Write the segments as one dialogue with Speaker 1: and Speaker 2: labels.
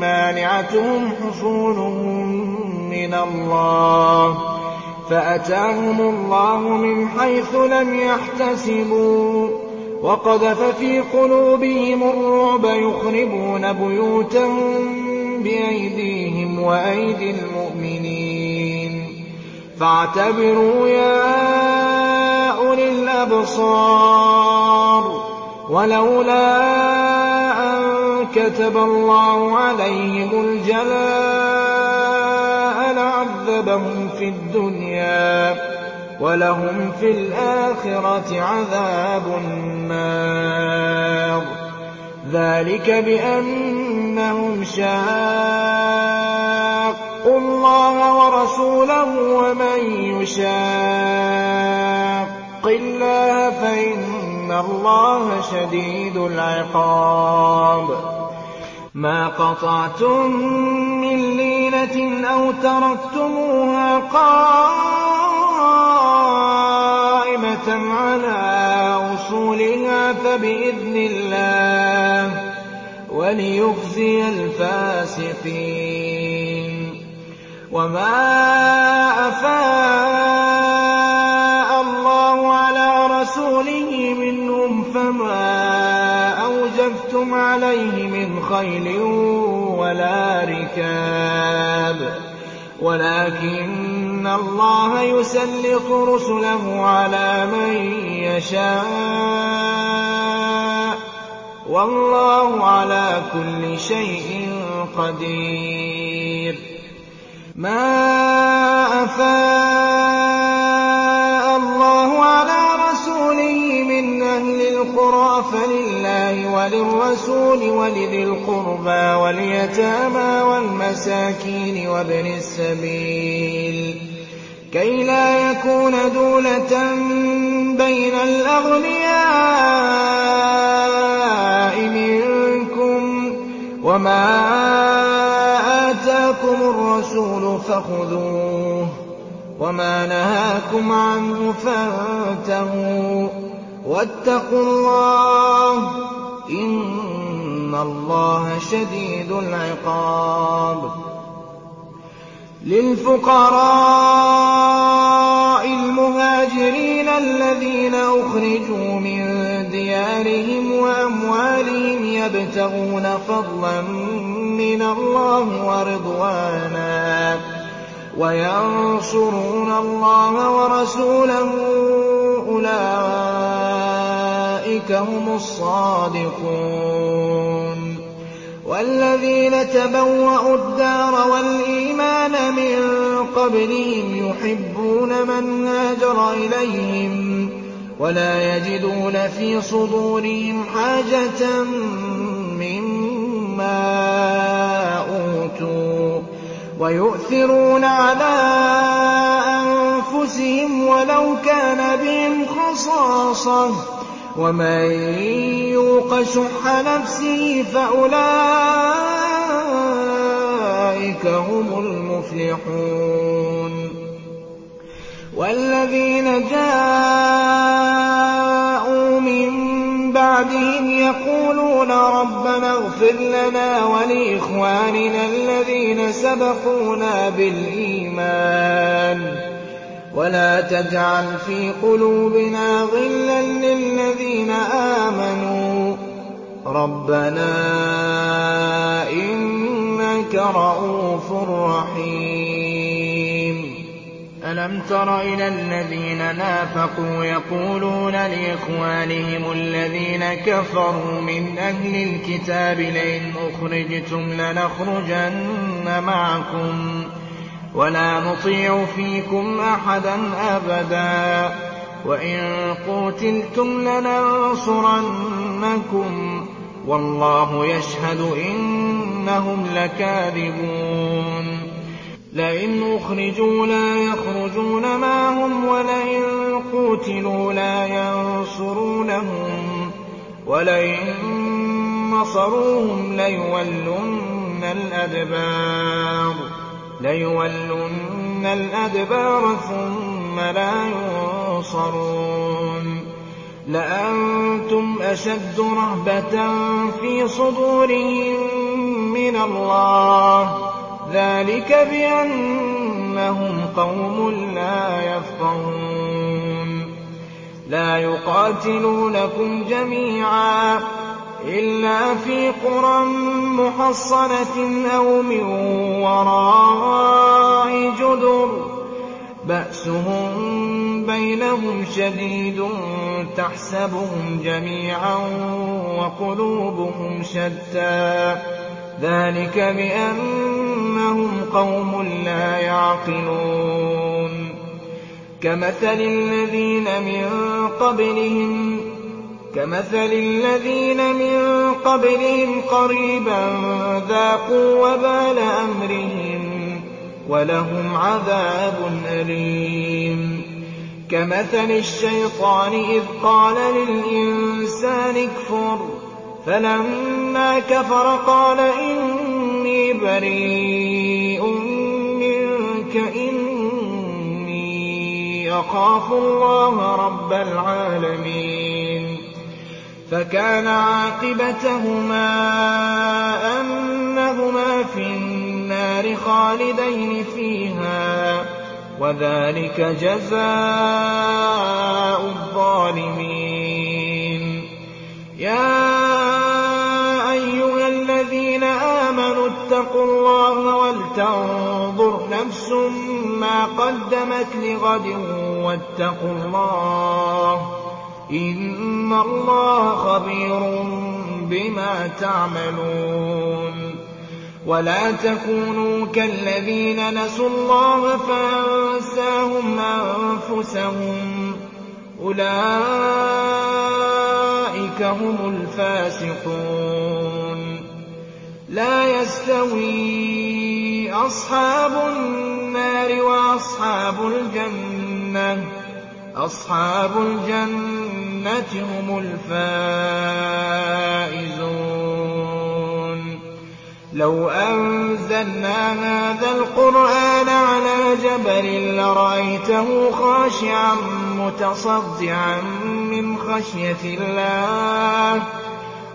Speaker 1: مَّانِعَتُهُمْ حُصُونُهُم مِّنَ اللَّهِ فَأَتَاهُمُ اللَّهُ مِنْ حَيْثُ لَمْ يَحْتَسِبُوا ۖ وَقَذَفَ فِي قُلُوبِهِمُ الرُّعْبَ يُخْرِبُونَ بُيُوتَهُم بِأَيْدِيهِمْ وَأَيْدِي الْمُؤْمِنِينَ فَاعْتَبِرُوا يَا أُولِي الْأَبْصَارِ وَلَوْلَا كَتَبَ اللَّهُ عَلَيْهِمُ الْجَلَاءَ لَعَذَّبَهُمْ فِي الدُّنْيَا ۖ وَلَهُمْ فِي الْآخِرَةِ عَذَابُ النَّارِ ۚ ذَٰلِكَ بِأَنَّهُمْ شَاقُّوا اللَّهَ وَرَسُولَهُ ۖ وَمَن يُشَاقِّ اللَّهَ فإن إِنَّ اللَّهَ شَدِيدُ الْعِقَابِ مَا قَطَعْتُم مِّن لِّينَةٍ أَوْ تَرَكْتُمُوهَا قَائِمَةً عَلَىٰ أُصُولِهَا فَبِإِذْنِ اللَّهِ وَلِيُخْزِيَ الْفَاسِقِينَ وَمَا أَفَاءَ اللَّهُ عَلَىٰ رَسُولِهِ أَوْجَفْتُمْ عَلَيْهِ مِنْ خَيْلٍ وَلَا رِكَابٍ وَلَٰكِنَّ اللَّهَ يُسَلِّطُ رُسُلَهُ عَلَىٰ مَن يَشَاءُ ۚ وَاللَّهُ عَلَىٰ كُلِّ شَيْءٍ قَدِيرٌ مَّا أَفَاءَ فَلِلَّهِ وَلِلرَّسُولِ وَلِذِي الْقُرْبَىٰ وَالْيَتَامَىٰ وَالْمَسَاكِينِ وَابْنِ السَّبِيلِ كَيْ لَا يَكُونَ دُولَةً بَيْنَ الْأَغْنِيَاءِ مِنكُمْ ۚ وَمَا آتَاكُمُ الرَّسُولُ فَخُذُوهُ وَمَا نَهَاكُمْ عَنْهُ فَانتَهُوا وَاتَّقُوا اللَّهَ ۖ إِنَّ اللَّهَ شَدِيدُ الْعِقَابِ لِلْفُقَرَاءِ الْمُهَاجِرِينَ الَّذِينَ أُخْرِجُوا مِن دِيَارِهِمْ وَأَمْوَالِهِمْ يَبْتَغُونَ فَضْلًا مِّنَ اللَّهِ وَرِضْوَانًا وَيَنصُرُونَ اللَّهَ وَرَسُولَهُ أُولَٰئِكَ هُمُ الصَّادِقُونَ وَالَّذِينَ تَبَوَّءُوا الدَّارَ وَالْإِيمَانَ مِن قَبْلِهِمْ يُحِبُّونَ مَنْ هَاجَرَ إِلَيْهِمْ وَلَا يَجِدُونَ فِي صُدُورِهِمْ حَاجَةً مِّمَّا أُوتُوا وَيُؤْثِرُونَ عَلَىٰ أَنفُسِهِمْ وَلَوْ كَانَ بِهِمْ خَصَاصَةٌ وَمَن يُوقَ شُحَّ نَفْسِهِ فَأُولَٰئِكَ هُمُ الْمُفْلِحُونَ وَالَّذِينَ جَاءُوا مِن بَعْدِهِمْ يَقُولُونَ رَبَّنَا اغْفِرْ لَنَا وَلِإِخْوَانِنَا الَّذِينَ سَبَقُونَا بِالْإِيمَانِ وَلَا تَجْعَلْ فِي قُلُوبِنَا غِلًّا لِّلَّذِينَ آمَنُوا رَبَّنَا إِنَّكَ رَءُوفٌ رَّحِيمٌ أَلَمْ تَرَ إِلَى الَّذِينَ نَافَقُوا يَقُولُونَ لِإِخْوَانِهِمُ الَّذِينَ كَفَرُوا مِنْ أَهْلِ الْكِتَابِ لَئِنْ أُخْرِجْتُمْ لَنَخْرُجَنَّ مَعَكُمْ وَلَا نُطِيعُ فِيكُمْ أَحَدًا أَبَدًا ۖ قتلتم قُوتِلْتُمْ لَنَنصُرَنَّكُمْ ۖ وَاللَّهُ يَشْهَدُ إِنَّهُمْ لَكَاذِبُونَ لَئِنْ أُخْرِجُوا لَا يَخْرُجُونَ مَعَهُمْ قتلوا قُوتِلُوا لَا يَنصُرُونَهُمْ وَلَئِن نَّصَرُوهُمْ لَيُوَلُّنَّ الْأَدْبَارَ لَيُوَلُّنَّ الْأَدْبَارَ ثُمَّ لَا يُنصَرُونَ لَأَنتُمْ أَشَدُّ رَهْبَةً فِي صُدُورِهِم مِّنَ اللَّهِ ۚ ذَٰلِكَ بِأَنَّهُمْ قَوْمٌ لَّا يَفْقَهُونَ لَا يُقَاتِلُونَكُمْ جَمِيعًا إِلَّا فِي قُرًى مُّحَصَّنَةٍ أَوْ مِن وَرَاءِ جُدُرٍ ۚ بَأْسُهُم بَيْنَهُمْ شَدِيدٌ ۚ تَحْسَبُهُمْ جَمِيعًا وَقُلُوبُهُمْ شَتَّىٰ ۚ ذَٰلِكَ بِأَنَّهُمْ قَوْمٌ لَّا يَعْقِلُونَ كَمَثَلِ الَّذِينَ مِن قَبْلِهِمْ كَمَثَلِ الَّذِينَ مِن قَبْلِهِمْ قَرِيبًا ذَاقُوا وَبَالَ أَمْرِهِمْ وَلَهُمْ عَذَابٌ أَلِيمٌ كَمَثَلِ الشَّيْطَانِ إِذْ قَالَ لِلْإِنسَانِ اكْفُرْ فَلَمَّا كَفَرَ قَالَ إِنِّي بَرِيءٌ مِّنكَ إِنِّي أَخَافُ اللَّهَ رَبَّ الْعَالَمِينَ فَكَانَ عَاقِبَتَهُمَا أَنَّهُمَا فِي النَّارِ خَالِدَيْنِ فِيهَا ۚ وَذَٰلِكَ جَزَاءُ الظَّالِمِينَ يَا أَيُّهَا الَّذِينَ آمَنُوا اتَّقُوا اللَّهَ وَلْتَنظُرْ نَفْسٌ مَّا قَدَّمَتْ لِغَدٍ ۖ وَاتَّقُوا اللَّهَ ۚ إِنَّ اللَّهَ خَبِيرٌ بِمَا تَعْمَلُونَ وَلَا تَكُونُوا كَالَّذِينَ نَسُوا اللَّهَ فَأَنسَاهُمْ أَنفُسَهُمْ ۚ أُولَٰئِكَ هُمُ الْفَاسِقُونَ لَا يَسْتَوِي أَصْحَابُ النَّارِ وَأَصْحَابُ الْجَنَّةِ أَصْحَابُ الْجَنَّةِ هُمُ الْفَائِزُونَ لَوْ أَنزَلْنَا هَٰذَا الْقُرْآنَ عَلَىٰ جَبَلٍ لَّرَأَيْتَهُ خَاشِعًا مُّتَصَدِّعًا مِّنْ خَشْيَةِ اللَّهِ ۚ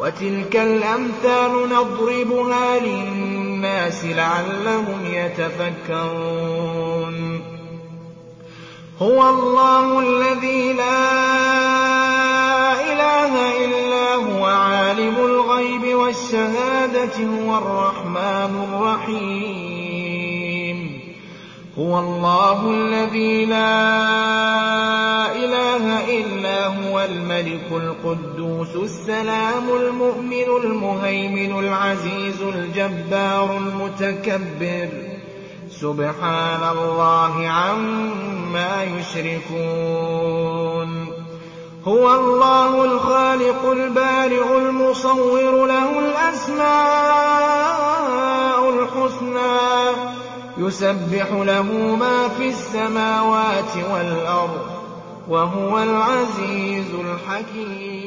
Speaker 1: وَتِلْكَ الْأَمْثَالُ نَضْرِبُهَا لِلنَّاسِ لَعَلَّهُمْ يَتَفَكَّرُونَ هُوَ اللَّهُ الَّذِي لَا إِلَٰهَ إِلَّا هُوَ عَالِمُ الْغَيْبِ وَالشَّهَادَةِ هُوَ الرَّحْمَٰنُ الرَّحِيمُ هُوَ اللَّهُ الَّذِي لَا إِلَٰهَ إِلَّا هُوَ الْمَلِكُ الْقُدُّوسُ السَّلَامُ الْمُؤْمِنُ الْمُهَيْمِنُ الْعَزِيزُ الْجَبَّارُ الْمُتَكَبِّرُ سُبْحَانَ اللَّهِ عَمَّا يُشْرِكُونَ هُوَ اللَّهُ الْخَالِقُ الْبَارِئُ الْمُصَوِّرُ ۖ لَهُ الْأَسْمَاءُ الْحُسْنَىٰ ۚ يُسَبِّحُ لَهُ مَا فِي السَّمَاوَاتِ وَالْأَرْضِ ۖ وَهُوَ الْعَزِيزُ الْحَكِيمُ